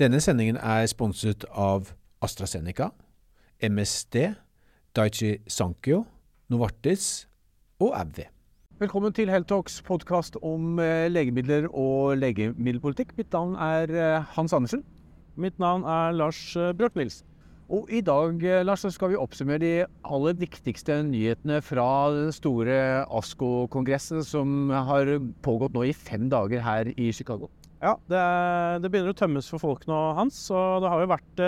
Denne sendingen er sponset av AstraZeneca, MSD, Daichi Sankyo, Novartis og AbbVie. Velkommen til Heltalks podkast om eh, legemidler og legemiddelpolitikk. Mitt navn er eh, Hans Andersen. Mitt navn er Lars eh, Brøk-Nilsen. Og i dag Lars, skal vi oppsummere de aller viktigste nyhetene fra den store ASKO-kongressen som har pågått nå i fem dager her i Chicago. Ja, det, det begynner å tømmes for folk nå, Hans. Og det har jo vært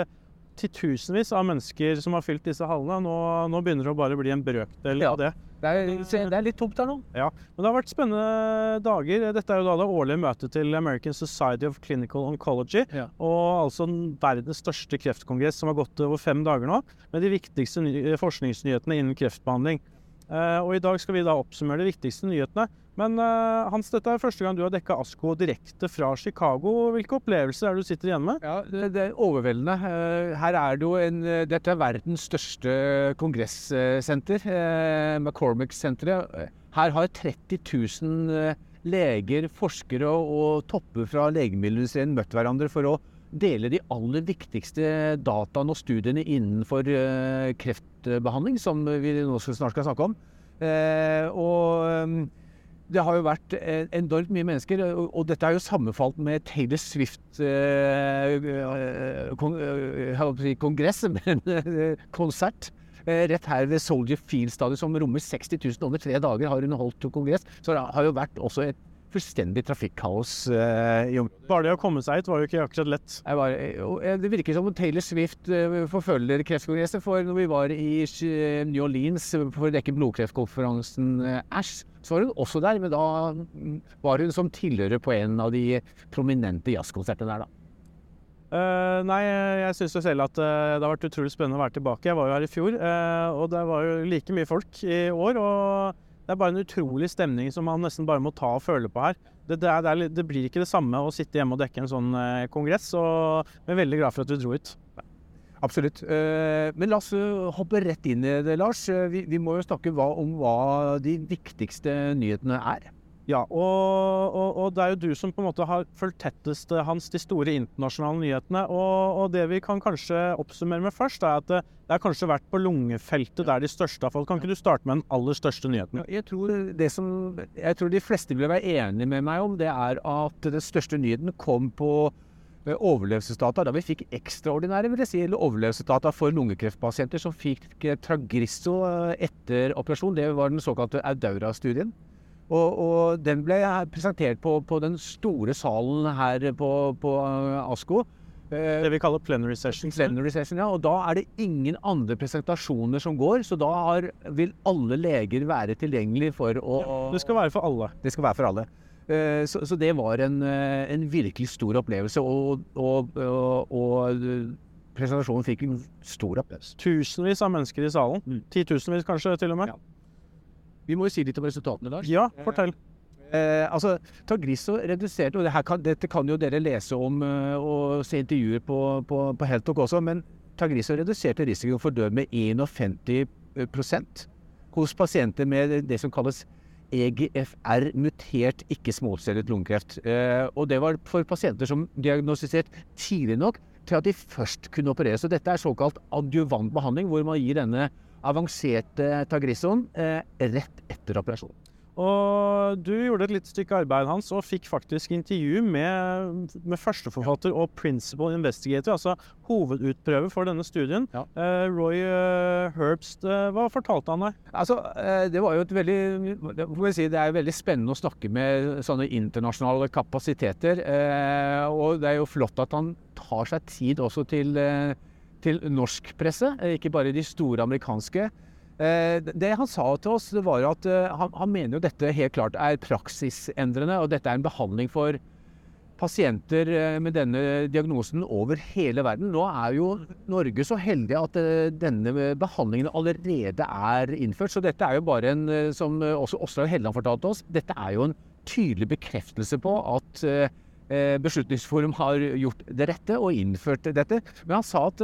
titusenvis av mennesker som har fylt disse hallene. Nå, nå begynner det å bare bli en brøkdel Ja. av det. Det er, det er litt tomt her nå. Ja, men det har vært spennende dager. Dette er jo da det årlige møtet til American Society of Clinical Oncology. Ja. Og altså verdens største kreftkongress som har gått over fem dager nå. Med de viktigste forskningsnyhetene innen kreftbehandling. Eh, og i dag skal vi da oppsummere de viktigste nyhetene. Men uh, Hans, dette er første gang du har dekka ASKO direkte fra Chicago. Hvilke opplevelser er det du sitter igjen med? Ja, det, det er overveldende. Uh, Her er det jo en eh, Dette er verdens største kongressenter. uh, McCormick-senteret. Her har 30 000 eh, leger, forskere og topper fra legemiddelindustrien møtt hverandre for å dele de aller viktigste dataene og studiene innenfor eh, kreftbehandling, som vi nå snart skal snakke om. Og eh, det har jo vært eh, enormt mye mennesker, og, dette er jo sammenfalt med Taylor Swift-kongress, eh, kon, eh, si kongress, men eh, konsert. Eh, rett her ved Soldier Field Stadion, som rommer 60 000 over tre dager, har hun holdt kongress. Så det har jo vært også et fullstendig trafikkaos uh, i området. Bare det å komme seg hit var jo ikke akkurat lett. Var, eh, det virker som om Taylor Swift eh, forfølger Kreftkongressen. For når vi var i eh, New Orleans for å dekke blodkreftkonferansen eh, ASH, så var hun også der. Men da mm, var hun som tilhører på en av de prominente jazzkonsertene der, da. Uh, nei, jeg syns jo selv at uh, det har vært utrolig spennende å være tilbake. Jeg var jo her i fjor, uh, og det var jo like mye folk i år. Og det er bare en utrolig stemning som man nesten bare må ta og føle på her. Det, det, er, det, er, det blir ikke det samme å sitte hjemme og dekke en sånn eh, kongress, og vi er veldig glad for at du dro ut. Absolutt. Eh, Men la oss eh, hoppe rett inn i det, Lars. Eh, Vi, vi må jo snakke hva, om hva de viktigste nyhetene er. Ja, og, og, og det er jo du som på en måte har fulgt tettest eh, hans de store internasjonale nyhetene. Og, og det vi kan kanskje oppsummere med først, er at det, det har kanskje vært på lungefeltet der de største har fått. Kan ikke du starte med den aller største nyheten? Ja, Jeg tror, det som, jeg tror de fleste vil være enige med meg om, det er at den største nyheten kom på eh, overlevelsesdata, da vi fikk ekstraordinære vil jeg si, overlevelsesdata for lungekreftpasienter som fikk tragristo eh, etter operasjon. Det var den såkalte Audaura-studien. Og, og den ble presentert på, på den store salen her på, på eh, ASKO. Eh, Det vi kaller plenary session. Plenary session, ja. Og da er det ingen andre presentasjoner som går, så da har, vil alle leger være tilgjengelig for å Det skal være for alle. Det skal være for alle. Eh, Så, så det var en, en virkelig stor opplevelse, og, og, og, og presentasjonen fikk en stor applaus. Tusenvis av mennesker i salen. Mm. Titusenvis kanskje til og med. Ja. Vi må jo si litt om resultatene, Lars. Ja, fortell. Eh, altså, Tagrisso reduserte, og det her kan, dette kan jo dere lese om eh, og se intervjuer på, på, på Heltok også, men Tagrisso reduserte risikoen for død med 51% hos pasienter med det som kalles EGFR, mutert ikke-småcellet lungekreft. Eh, og det var for pasienter som diagnostisert tidlig nok til at de først kunne opereres. Så dette er såkalt adjuvant behandling, hvor man gir denne avanserte Tagrissoen eh, rett etter operasjon. Og du gjorde et lite stykke arbeid hans og fikk faktisk intervju med, med førsteforfatter og principal investigator, altså hovedutprøver for denne studien. Ja. Uh, Roy uh, Herbst, uh, hva fortalte han deg? Altså, det var jo et veldig det si, Det er veldig spennende å snakke med sånne internasjonale kapasiteter. Og det er jo flott at han tar seg tid også til, til norsk presse, ikke bare de store amerikanske. Eh, Det han sa til oss, var at eh, han, han mener jo dette helt klart er praksisendrende, og dette er en behandling for pasienter eh, med denne diagnosen over hele verden. Nå er jo Norge så heldig at denne behandlingen allerede er innført. Så dette er jo bare en, som også Åslaug Helleland fortalte oss, dette er jo en tydelig bekreftelse på at Beslutningsforum har gjort det rette og innført dette. Men han sa at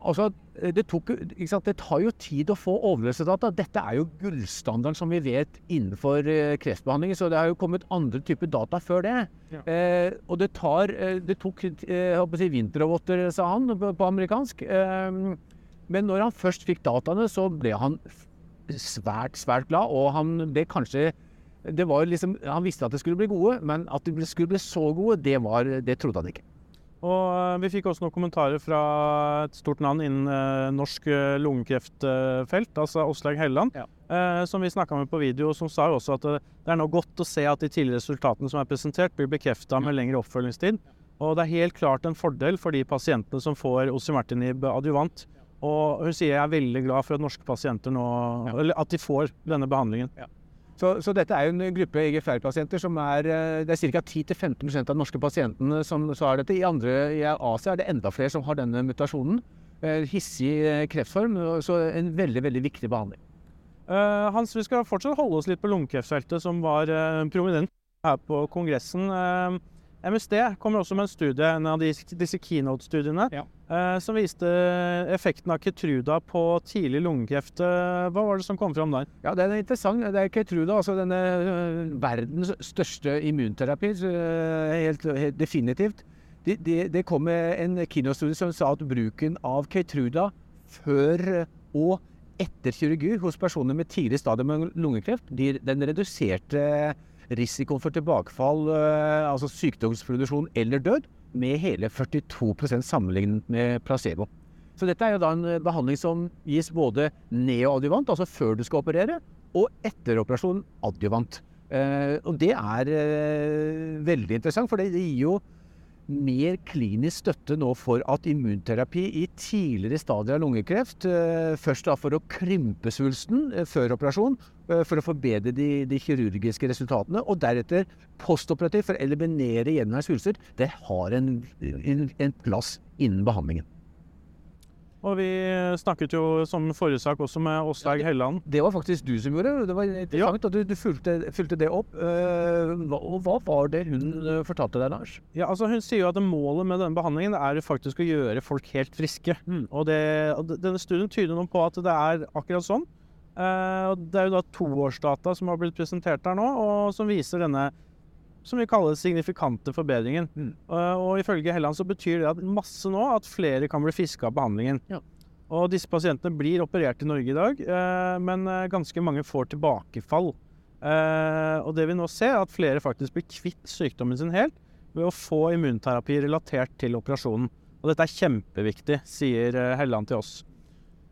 Altså, det, tok, det tar jo tid å få overlevelsesdata. Dette er jo gullstandarden som vi vet innenfor eh, kreftbehandling. Så det har jo kommet andre typer data før det. Ja. Eh, og det tar eh, Det tok eh, håper si vinterroboter, sa han på, på amerikansk. Eh, men når han først fikk dataene, så ble han svært, svært glad. Og han ble kanskje det var liksom, Han visste at det skulle bli gode, men at de skulle bli så gode, det, var, det trodde han ikke. Og eh, vi fikk også noen kommentarer fra et stort navn innen eh, norsk eh, lungekreftfelt, altså Åslaug Helleland, Ja. eh, som vi snakka med på video, som sa også at det er nå godt å se at de tidligere resultatene som er presentert, blir bekrefta med lengre oppfølgingstid. Og det er helt klart en fordel for de pasientene som får osimertinib adjuvant. Og hun sier jeg er veldig glad for at norske pasienter nå Eller at de får denne behandlingen. Så, så dette er jo en gruppe EGFR-pasienter som er eh, Det er ca. 10-15% av de norske pasientene som har dette. I andre i Asia er det enda flere som har denne mutasjonen. Eh, Hissig eh, kreftform, så en veldig, veldig viktig behandling. Eh, Hans, vi skal fortsatt holde oss litt på lungekreftfeltet, som var prominent her på kongressen. Eh, MSD kommer også med en studie, en av de, disse keynote-studiene, Ja. eh, som viste effekten av Ketruda på tidlig lungekreft. Eh, hva var det som kom fram der? Ja, den er interessant. Det er Ketruda, altså denne øh, verdens største immunterapi, øh, helt, helt definitivt. Det, de, de kom med en keynote-studie som sa at bruken av Ketruda før og etter kirurgi hos personer med tidlig stadium med lungekreft, de, den reduserte risikoen for tilbakefall, øh, altså sykdomsproduksjon eller død, med hele 42% sammenlignet med placebo. Så dette er jo da en eh, behandling som gis både neoadjuvant, altså før du skal operere, og etter operasjon adjuvant. Eh, og det er eh, veldig interessant, for det gir jo mer klinisk støtte nå for at immunterapi i tidligere stadier av lungekreft, eh, først da for å krympe svulsten eh, før operasjon, eh, for å forbedre de, de kirurgiske resultatene, og deretter postoperativt for å eliminere gjenværende svulster, det har en, en, en plass innen behandlingen. Og vi snakket jo som forrige sak også med Åslaug Helland. Det var faktisk du som gjorde det. Det var interessant at du, du fulgte, fulgte det opp. Eh, og hva var det hun eh, fortalte deg, Lars? Ja, altså Hun sier jo at målet med denne behandlingen er faktisk å gjøre folk helt friske. Mm. Og, det, og denne studien tyder nå på at det er akkurat sånn. Eh, det er jo da toårsdata som har blitt presentert her nå, og som viser denne som vi kaller signifikante forbedringen. Mm. Eh, og ifølge Helland så betyr det at masse nå at flere kan bli friske av behandlingen. Ja. Og disse pasientene blir operert i Norge i dag, eh, men eh, ganske mange får tilbakefall. Eh, og det vi nå ser, er at flere faktisk blir kvitt sykdommen sin helt ved å få immunterapi relatert til operasjonen. Og dette er kjempeviktig, sier eh, Helland til oss.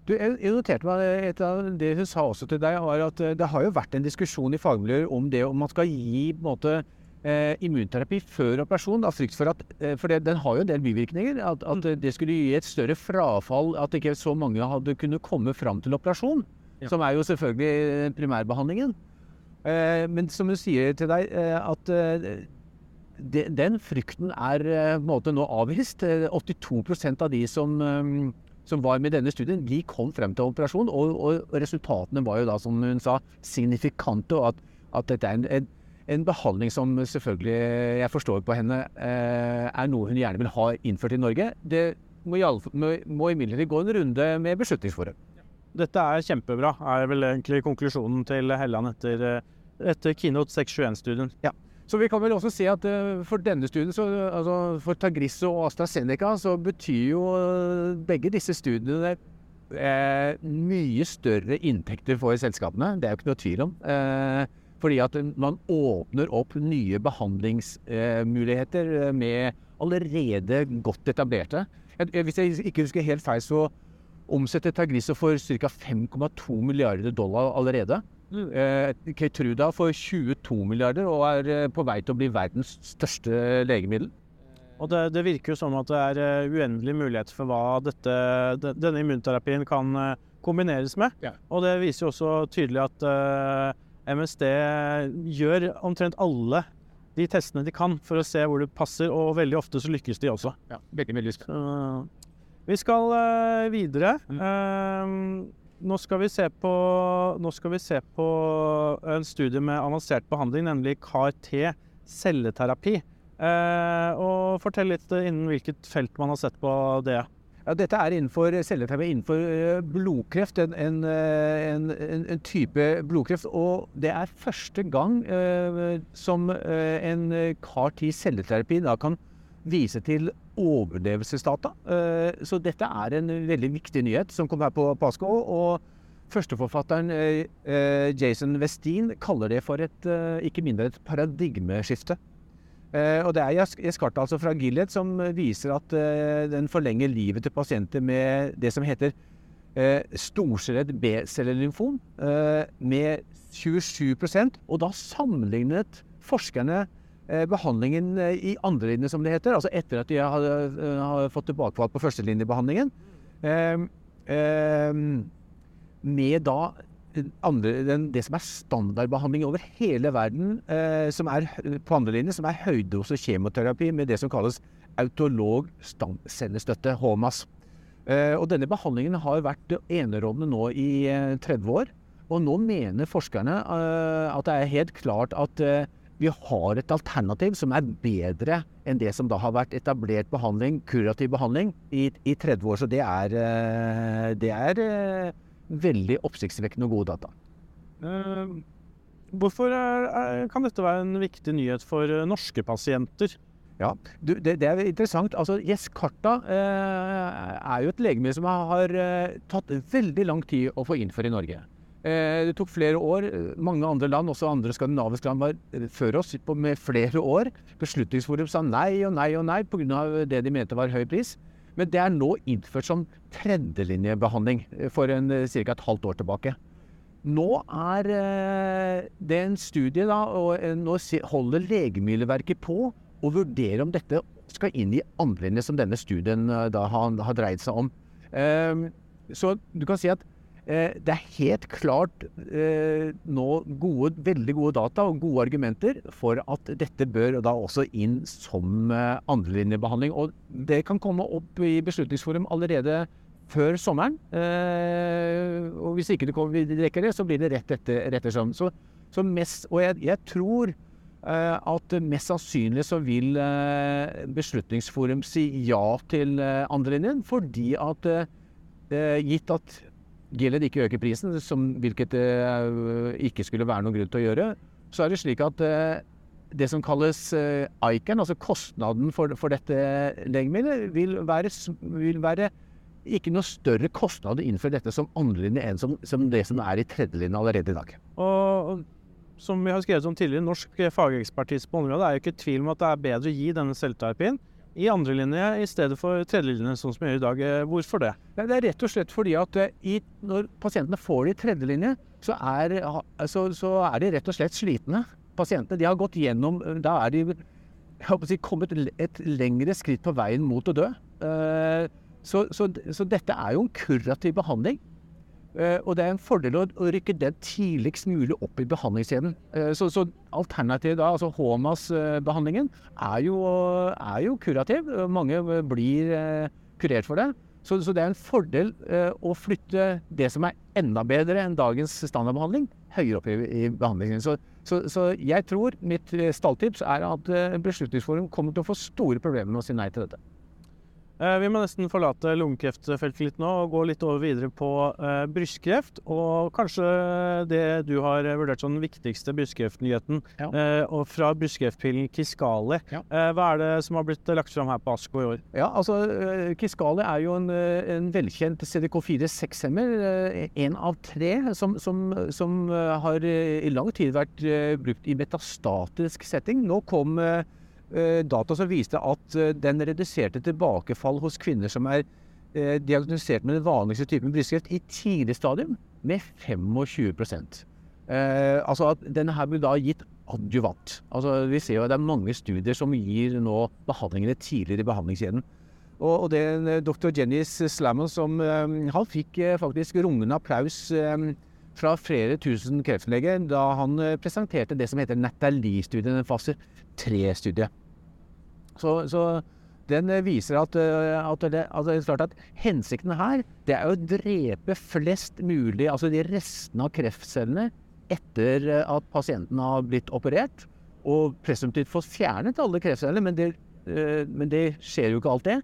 Du, jeg, noterte meg et av det hun sa også til deg, at det har jo vært en diskusjon i fagmiljøer om det om man skal gi på en måte, eh, immunterapi før operasjon, av frykt for at eh, For det, den har jo en del bivirkninger. At, at det skulle gi et større frafall, at ikke så mange hadde kunnet komme fram til operasjon. Ja. Som er jo selvfølgelig primærbehandlingen. Eh, men som hun sier til deg, eh, at eh, de, den frykten er eh, på en måte nå avvist. Eh, 82% av de som, eh, som var med i denne studien, de kom frem til operasjon. Og, og resultatene var jo da, som hun sa, signifikante. Og at, at dette er en, en, en behandling som selvfølgelig, jeg forstår på henne, eh, er noe hun gjerne vil ha innført i Norge. Det må, må, imidlertid gå en runde med Beslutningsforum. Dette er kjempebra, er vel egentlig konklusjonen til Helland etter, eh, etter Keynote 621-studien. Ja. Så vi kan vel også si at eh, for denne studien, så, altså for Tagrisso og AstraZeneca, så betyr jo begge disse studiene mye større inntekter for selskapene. Det er jo ikke noe tvil om. Eh, fordi at man åpner opp nye behandlingsmuligheter eh, med allerede godt etablerte. Hvis jeg ikke husker helt feil, så omsetter Tagrisso for ca. 5,2 milliarder dollar allerede. Keitruda Keytruda for 22 milliarder og er eh, på vei til å bli verdens største legemiddel. Og det, det virker jo som at det er uendelige uendelig mulighet for hva dette, denne immunterapien kan eh, kombineres med. Ja. Og det viser jo også tydelig at eh, MSD gjør omtrent alle de testene de kan for å se hvor det passer, og veldig ofte så lykkes de også. Ja, veldig, veldig. Så, vi skal eh, videre. Mm. Eh, nå skal, vi se på, nå skal vi se på en studie med avansert behandling, nemlig CAR-T celleterapi. Eh, og fortell litt innen hvilket felt man har sett på det. Ja, dette er innenfor celleterapi innenfor eh, blodkreft, en, en, eh, en, en, type blodkreft. Og det er første gang eh, som eh, en CAR 10 celleterapi da kan vise til overlevelsesdata. Eh, så dette er en veldig viktig nyhet som kom her på Pasco. Og førsteforfatteren eh, Jason Westin kaller det for et ikke mindre et paradigmeskifte. Uh, og Det er Jaskarta altså fra Gilead som viser at uh, den forlenger livet til pasienter med det som heter uh, storcellet B-cellelymfom med 27% Og da sammenlignet forskerne behandlingen i andrelinje, som det heter, altså etter at de har fått tilbakefall på førstelinjebehandlingen, med da andre, den, det som er standardbehandling over hele verden eh, som er på andrelinje, som er høydose kjemoterapi med det som kalles autolog stamcellestøtte, HMAS. Eh, og denne behandlingen har vært enerådende nå i eh, 30 år. Og nå mener forskerne eh, at det er helt klart at eh, vi har et alternativ som er bedre enn det som da har vært etablert behandling, kurativ behandling, i, i 30 år. Så det er, eh, det er veldig oppsiktsvekkende og gode data. Uh, hvorfor er, er, kan dette være en viktig nyhet for uh, norske pasienter? Ja, du, det, det, er interessant. Altså, Yescarta eh, er jo et legemiddel som har tatt veldig lang tid å få innføre i Norge. Det tok flere år. Mange andre land, også andre skandinaviske land, var før oss med flere år. Beslutningsforum sa nei og nei og nei pga. det de mente var høy pris. Men det er nå innført som tredjelinjebehandling eh, for eh, ca. et halvt år tilbake. Nå er eh, det en studie, da, og nå holder Legemiddelverket på å vurdere om dette skal inn i andrelinje, som denne studien da har, har dreid seg om. Ehm, så du kan si at det er helt klart eh, nå gode, veldig gode data og gode argumenter for at dette bør da også inn som eh, andrelinjebehandling. Og det kan komme opp i Beslutningsforum allerede før sommeren. og hvis ikke kommer, rekker det, så blir det rett etter. Rett etter så, så mest, og jeg, jeg tror at mest sannsynlig så vil Beslutningsforum si ja til andrelinjen, fordi at gitt at Gilead ikke øker prisen, som, hvilket det uh, ikke skulle være noen grunn til å gjøre, så er det slik at uh, det som kalles uh, ICAN, altså kostnaden for, for dette legemiddelet, vil være, vil være ikke noe større kostnad å innføre dette som andrelinje enn som, som, det som er i tredjelinje allerede i dag. Og som vi har skrevet om tidligere, norsk fagekspertise på området er jo ikke tvil om at det er bedre å gi denne selvterapien i andrelinje i stedet for tredjelinje, sånn som vi gjør i dag. Eh, hvorfor det? Det er rett og slett fordi at eh, i, når pasientene får det i tredjelinje, så er, så, så er de rett og slett slitne. Pasientene de har gått gjennom Da er de si, kommet et lengre skritt på veien mot å dø. Eh, så, så dette er jo en kurativ behandling. Uh, og det er en fordel å, rykke den tidligst mulig opp i behandlingskjeden. Uh, så, så alternativet da, altså HMAS-behandlingen, er, er, jo kurativ. Mange blir uh, kurert for det. Så, så, det er en fordel å flytte det som er enda bedre enn dagens standardbehandling, høyere opp i, i behandlingen. Så, så, jeg tror mitt stalltips er at Beslutningsforum kommer til å få store problemer med å si nei til dette. Eh, vi må nesten forlate lungekreftfeltet litt nå og gå litt over videre på uh, brystkreft. Og kanskje det du har vurdert som den viktigste brystkreftnyheten. Ja. Uh, og fra brystkreftpillen Kiskali. Ja. Hva er det som har blitt lagt fram her på ASKO i år? Ja, altså Kiskali er jo en, en velkjent CDK4-6-hemmer. Én av tre som, som, som, har i lang tid vært brukt i metastatisk setting. Nå kom Eh, Eh, data som viste at eh, den reduserte tilbakefall hos kvinner som er eh, diagnostisert med den vanligste typen brystkreft i tidlig stadium, med 25 Altså at denne her blir da gitt adjuvant. Altså vi ser jo at det er mange studier som gir nå behandlingene tidligere i behandlingskjeden. Og, det er dr. Jenny Slammon som Han fikk faktisk rungende applaus fra flere tusen kreftleger da han presenterte det som heter Nathalie-studien, den 3-studiet. Så, så, den eh, viser at, eh, at, det, at, det, er klart at hensikten her det er å drepe flest mulig, altså de restene av kreftcellene etter eh, at pasienten har blitt operert. Og presumptivt fått fjernet alle kreftcellene, men det, men det skjer jo ikke alt det.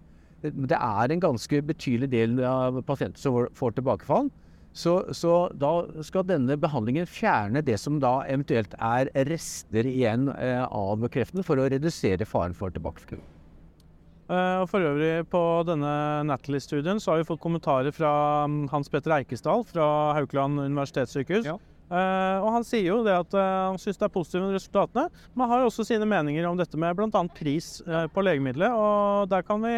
Det er en ganske betydelig del av pasienter som får tilbakefall. Så, så da skal denne behandlingen fjerne det som da eventuelt er rester igjen eh, av kreften, for å redusere faren for tilbakefall. Eh, og For øvrig på denne Natalie-studien så har vi fått kommentarer fra mm, Hans Petter Eikesdal fra Haukeland universitetssykehus. Ja. Eh, og Han sier jo det at han syns det er positive resultatene, men har også sine meninger om dette med bl.a. pris på legemiddelet. og Der kan vi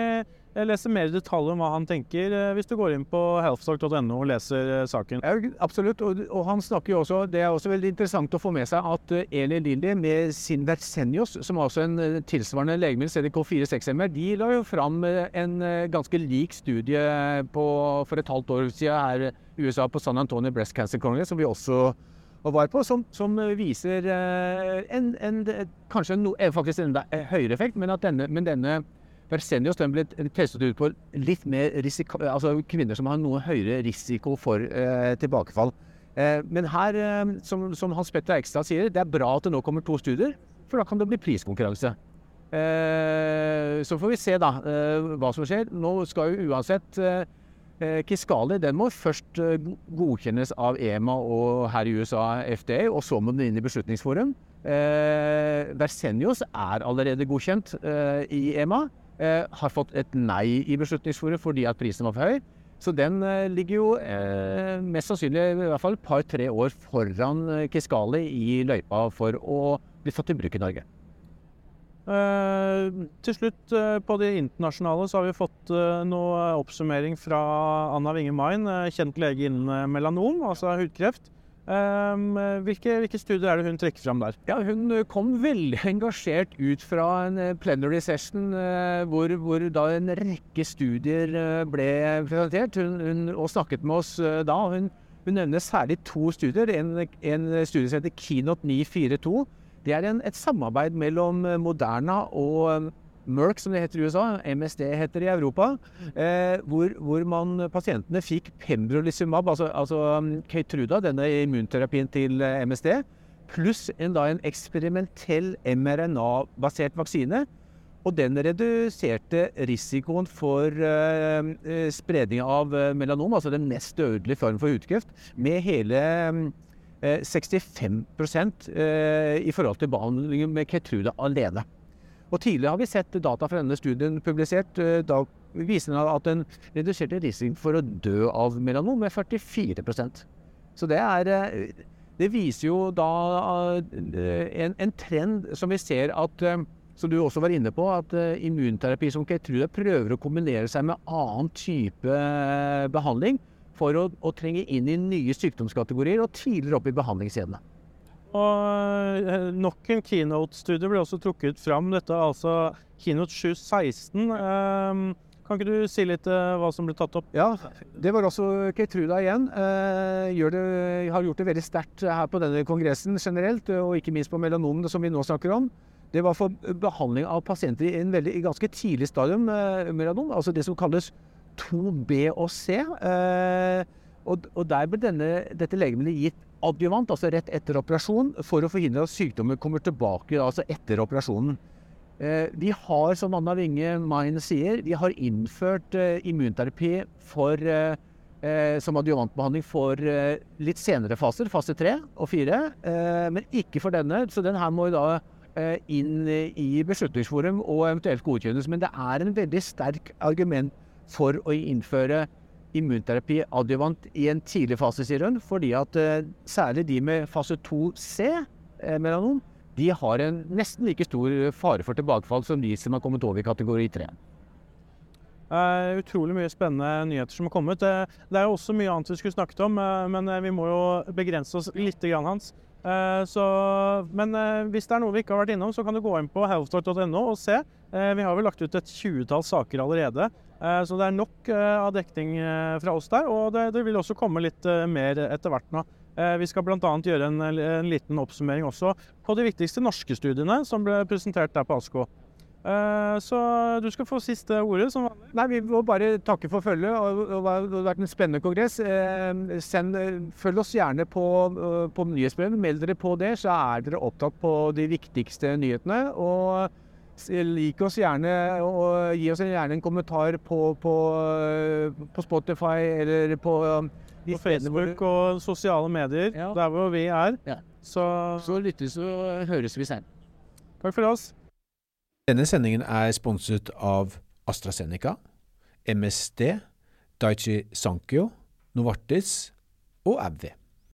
lese mer i detalj om hva han tenker eh, hvis du går inn på healthstock.no og leser eh, saken. Ja, absolutt. Og, og han snakker jo også Det er også veldig interessant å få med seg at eh, Eli Lilly med sin Versenios, som er også en tilsvarende legemiddel, CDK4-6-MR, de la jo fram en ganske lik studie på, for et halvt år siden her i USA på San Antonio Breast Cancer Congress, som vi også var på, som, som viser en, en, kanskje en, faktisk en høyere effekt, men at denne, men denne Vercenius den ble testet ut på litt mer risiko, altså kvinner som har noe høyere risiko for eh, tilbakefall. Eh, men her, eh, som, som Hans Petter Eikstad sier, det er bra at det nå kommer to studier, for da kan det bli priskonkurranse. Eh, så får vi se da eh, hva som skjer. Nå skal jo uansett eh, eh, den må først godkjennes av EMA og her i USA FDA, og så må den inn i Beslutningsforum. Eh, Vercenius er allerede godkjent eh, i EMA. Eh, har fått et nei i Beslutningsforum fordi at prisen var for høy. Så den eh, ligger jo eh, mest sannsynlig i hvert fall et par-tre år foran eh, Kisqali i løypa for å bli tatt i bruk i Norge. Eh, til slutt, eh, på det internasjonale, så har vi fått eh, noe oppsummering fra Anna Winge Main, kjent lege innen melanom, altså hudkreft. Eh, hvilke, hvilke studier er det hun trekker fram der? Ja, hun eh, kom veldig engasjert ut fra en eh, plenary session eh, hvor, hvor da en rekke studier ble presentert hun, hun, og snakket med oss da. Hun, hun nevner særlig to studier. En, en studie som heter Keynote 942. Det er en, et samarbeid mellom Moderna og Merck, som det heter i USA, MSD heter det i Europa, eh, hvor, hvor man, pasientene fikk pembrolizumab, altså, altså um, Keytruda, denne immunterapien til eh, MSD, pluss en, da, en eksperimentell mRNA-basert vaksine. Og den reduserte risikoen for eh, eh, spredning av eh, melanom, altså den mest dødelige formen for hudkreft, med hele eh, 65 eh, i forhold til behandlingen med Keytruda alene. Og Tidligere har vi sett data fra denne studien publisert. eh, Da viser den at den reduserte risikoen for å dø av melanom med 44% Så det er eh, Det viser jo da eh, en, en trend som vi ser at som du også var inne på, at immunterapi som Keytruda prøver å kombinere seg med annen type eh, behandling for å, å trenge inn i nye sykdomskategorier og tidligere opp i behandlingskjedene. Og eh, nok en keynote-studie ble også trukket fram. Dette er altså keynote 716. Um, kan ikke du si litt uh, hva som ble tatt opp? Ja, det var også Keitruda igjen. Uh, det, har gjort det veldig sterkt her på denne kongressen generelt, og ikke minst på melanomene som vi nå snakker om. Det var for behandling av pasienter i en veldig, ganske tidlig stadium uh, melanom, altså det som kalles 2B og C. Og, og der ble denne, dette legemiddelet gitt adjuvant, altså rett etter operasjon, for å forhindre at sykdommen kommer tilbake altså etter operasjonen. Eh, Vi har, som Anna Winge Main sier, vi har innført eh, immunterapi for, eh, eh, som adjuvantbehandling for eh, litt senere faser, fase tre og fire, eh, men ikke for denne. Så den her må da eh, inn i Beslutningsforum og eventuelt godkjennes. Men det er en veldig sterk argument for å innføre immunterapi adjuvant i en tidlig fase, sier hun, fordi at eh, særlig de med fase 2C eh, melanom, de har en nesten like stor fare for tilbakefall som de som har kommet over i kategori 3. Uh, utrolig mye spennende nyheter som har kommet. Uh, det er jo også mye annet vi skulle snakket om, uh, men eh, vi må jo begrense oss litt, grann, Hans. Eh, så, men eh, hvis det er noe vi ikke har vært innom, så kan du gå inn på healthstart.no og se. Eh, vi har vel lagt ut et tjuetall saker allerede, eh, så det er nok eh, av dekning eh, fra oss der. Og det, det vil også komme litt eh, mer etter hvert nå. Eh, Vi skal bl.a. gjøre en, en liten oppsummering også på de viktigste norske studiene som ble presentert der på ASKO. Eh, Så du skal få siste ordet. som vanlig. Nei, vi må bare takke for følget. Det har vært en spennende kongress. Eh, Send, eh, følg oss gjerne på, eh, på nyhetsbrevet. Meld dere på det, så er dere opptatt på de viktigste nyhetene. Og Lik oss gjerne og gi oss gjerne en kommentar på, på, på Spotify eller på um, de På Facebook og sosiale medier, Ja. der hvor vi er. Ja. Så Så lyttes og høres vi senere. takk for oss. Denne sendingen er sponset av AstraZeneca, MSD, Daichi Sankyo, Novartis og AbbVie.